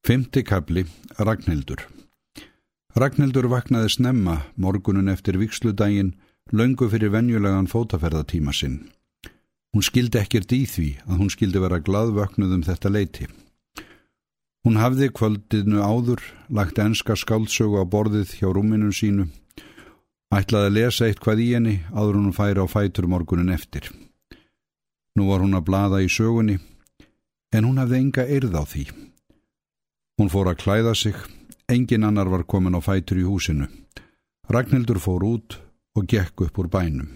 Fymti kapli, Ragnhildur Ragnhildur vaknaði snemma morgunun eftir viksludaginn löngu fyrir venjulegan fótaferðatíma sinn. Hún skildi ekkert í því að hún skildi vera gladvöknuð um þetta leiti. Hún hafði kvöldinu áður, lagt enska skáldsögu á borðið hjá rúminu sínu, ætlaði að lesa eitthvað í henni áður hún færi á fætur morgunin eftir. Nú var hún að blada í sögunni, en hún hafði enga eirð á því. Hún fór að klæða sig, engin annar var komin á fætur í húsinu. Ragnhildur fór út og gekk upp úr bænum.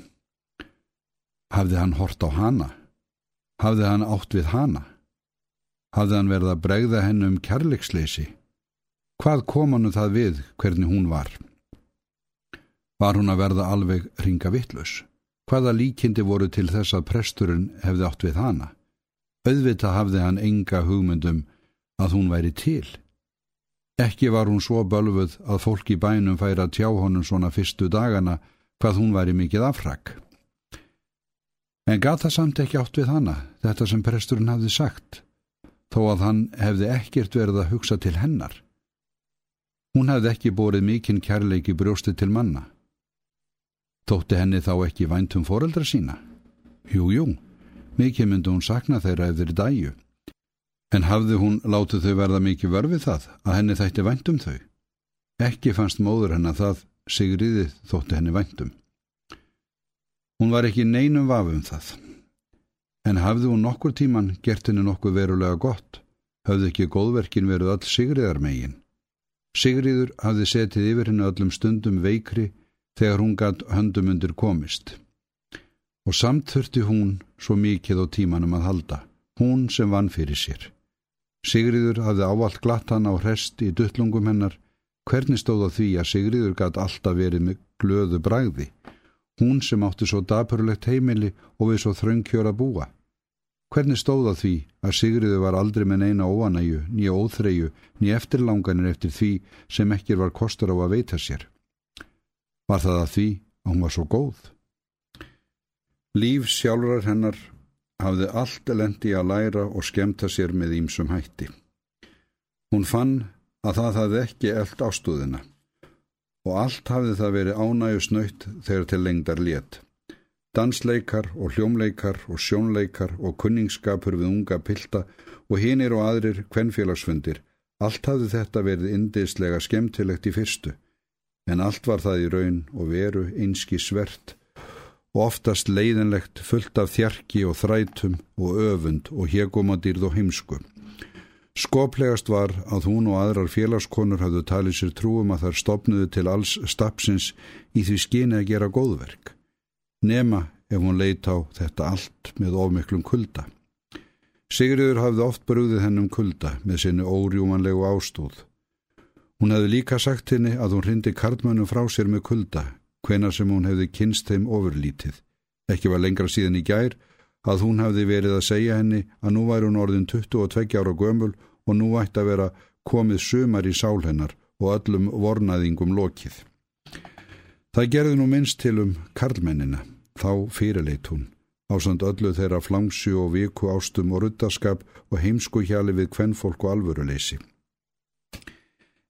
Hafði hann hort á hana? Hafði hann átt við hana? Hafði hann verið að bregða hennu um kærleiksleysi? Hvað kom hannu það við hvernig hún var? Var hún að verða alveg ringa vittlus? Hvaða líkindi voru til þess að presturinn hefði átt við hana? Auðvita hafði hann enga hugmyndum að hún væri til. Ekki var hún svo bölfuð að fólk í bænum færi að tjá honum svona fyrstu dagana hvað hún væri mikið afrak. En gata samt ekki átt við hana, þetta sem presturinn hafði sagt, þó að hann hefði ekkert verið að hugsa til hennar. Hún hefði ekki bórið mikinn kærleiki brjósti til manna. Þótti henni þá ekki væntum foreldra sína? Jú, jú, mikið myndi hún sakna þeirra ef þeir dæju. En hafði hún látið þau verða mikið vörfið það að henni þætti væntum þau? Ekki fannst móður henn að það sigriðið þótti henni væntum. Hún var ekki neinum vafum það. En hafði hún nokkur tíman gert henni nokkuð verulega gott, hafði ekki góðverkin verið all sigriðar megin. Sigriður hafði setið yfir henni öllum stundum veikri þegar hún gatt höndum undir komist. Og samt þurfti hún svo mikið á tímanum að halda, hún sem vann fyrir sér. Sigriður hafði ávalt glatt hann á hrest í duttlungum hennar. Hvernig stóð á því að Sigriður gæti alltaf verið með glöðu bræði? Hún sem átti svo dapurlegt heimili og við svo þröngkjóra búa. Hvernig stóð á því að Sigriður var aldrei með neina óanæju, nýja óþreyju, nýja eftirlanganir eftir því sem ekkir var kostur á að veita sér? Var það að því að hún var svo góð? Líf sjálfurar hennar hafði allt lendi að læra og skemta sér með ímsum hætti. Hún fann að það hafði ekki eld ástúðina og allt hafði það verið ánægu snöytt þegar til lengdar létt. Dansleikar og hljómleikar og sjónleikar og kunningsskapur við unga pilta og hinir og aðrir kvennfélagsfundir, allt hafði þetta verið indislega skemmtilegt í fyrstu, en allt var það í raun og veru einski svert og oftast leiðinlegt fullt af þjarki og þrætum og öfund og hegumandýrð og heimsku. Skoplegast var að hún og aðrar félagskonur hafðu talið sér trúum að þær stopnuðu til alls stapsins í því skyni að gera góðverk. Nema ef hún leit á þetta allt með ofmiklum kulda. Sigriður hafði oft brúðið hennum kulda með sinni órjúmanlegu ástóð. Hún hefði líka sagt henni að hún hrindi karlmönnum frá sér með kulda hvena sem hún hefði kynst þeim ofurlítið. Ekki var lengra síðan í gær að hún hefði verið að segja henni að nú væri hún orðin 22 ára gömul og nú ætti að vera komið sumar í sál hennar og öllum vornaðingum lokið. Það gerði nú minnst til um karlmennina, þá fyrirleit hún, ásand öllu þeirra flangsu og viku ástum og ruttaskap og heimsku hjali við kvennfólk og alvöruleysi.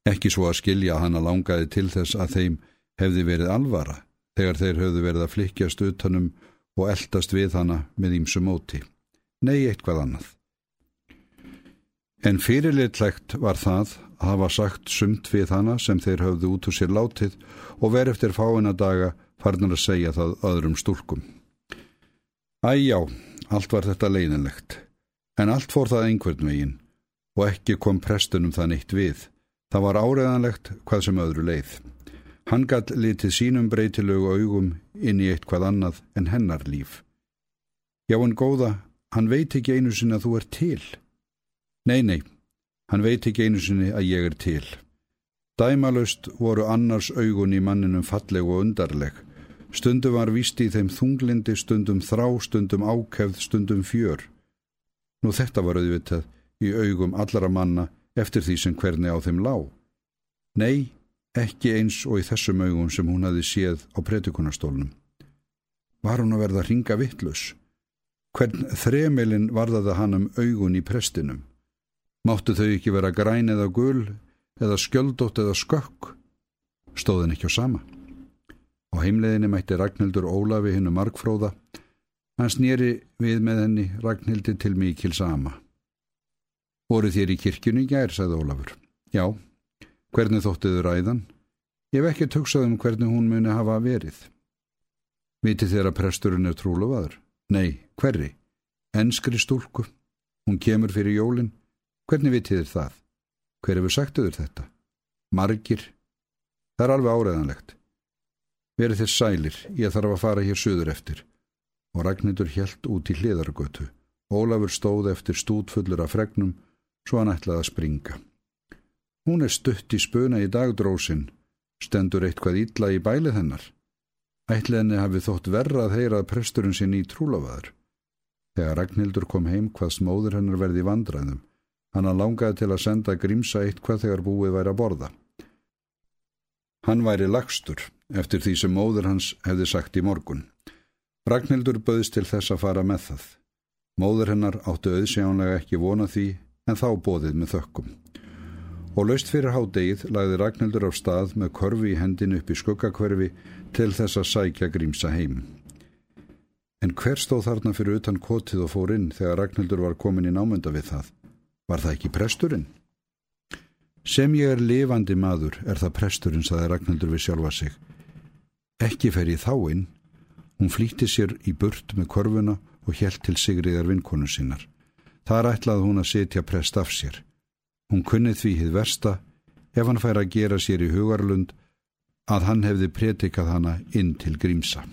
Ekki svo að skilja hana langaði til þess að þeim hefði verið alvara þegar þeir höfðu verið að flikjast utanum og eldast við hana með ímsu móti. Nei, eitthvað annað. En fyrirlitlegt var það að hafa sagt sumt við hana sem þeir höfðu út úr sér látið og verið eftir fáina daga farnar að segja það öðrum stúrkum. Æjá, allt var þetta leiðinlegt, en allt fór það einhvern veginn og ekki kom prestunum það neitt við. Það var áreðanlegt hvað sem öðru leið. Hann gatt litið sínum breytilögu augum inn í eitthvað annað en hennar líf. Já en góða, hann veit ekki einu sinni að þú er til. Nei, nei, hann veit ekki einu sinni að ég er til. Dæmalust voru annars augun í manninum falleg og undarleg. Stundum var vist í þeim þunglindi, stundum þrá, stundum ákefð, stundum fjör. Nú þetta var auðvitað í augum allara manna eftir því sem hvernig á þeim lá. Nei, ekki eins og í þessum augum sem hún hafi séð á pretikunastólnum. Var hún að verða ringa vittlus? Hvern þremelin varðaði hann um augun í prestinum? Máttu þau ekki vera græn eða gul, eða skjöldótt eða skökk? Stóðin ekki á sama. Á heimleðinni mætti Ragnhildur Ólafi hinnu markfróða. Hann snýri við með henni Ragnhildi til mikil sama. Voru þér í kirkjunni gær, sagði Ólafur. Já, hvernig þóttiðu ræðan? Ég hef ekki töksað um hvernig hún muni hafa verið. Viti þér að presturinn er trúlofaður? Nei, hverri? Enskri stúlku. Hún kemur fyrir jólinn. Hvernig vitið þér það? Hver hefur sagtuður þetta? Margir. Það er alveg áreðanlegt. Verið þér sælir, ég þarf að fara hér söður eftir. Og Ragnhildur helt út í hliðargötu. Ólafur stóð eftir stútfullur af fregnum, svo hann ætlaði að springa. Hún er stutt í spuna í dagdrósin, stendur eitthvað ítla í bælið hennar. Ætli henni hafi þótt verra að heyra að presturinn sinni í trúlafaður. Þegar Ragnhildur kom heim hvað smóður hennar verði vandræðum, Hann langaði til að senda grímsa eitthvað þegar búið væri að borða. Hann væri lagstur eftir því sem móður hans hefði sagt í morgun. Ragnhildur böðist til þess að fara með það. Móður hennar áttu auðsjánlega ekki vona því en þá bóðið með þökkum. Og laust fyrir hádegið lagði Ragnhildur á stað með korfi í hendinu upp í skuggakverfi til þess að sækja grímsa heim. En hver stóð þarna fyrir utan kotið og fór inn þegar Ragnhildur var komin í námynda við það? Var það ekki presturinn? Sem ég er lifandi maður er það presturinn, saði Ragnhildur við sjálfa sig. Ekki fer ég þá inn. Hún flýtti sér í burt með korfuna og helt til sigriðar vinkonu sinnar. Þar ætlaði hún að setja prest af sér. Hún kunnið því hið versta ef hann fær að gera sér í hugarlund að hann hefði pretikað hana inn til grímsa.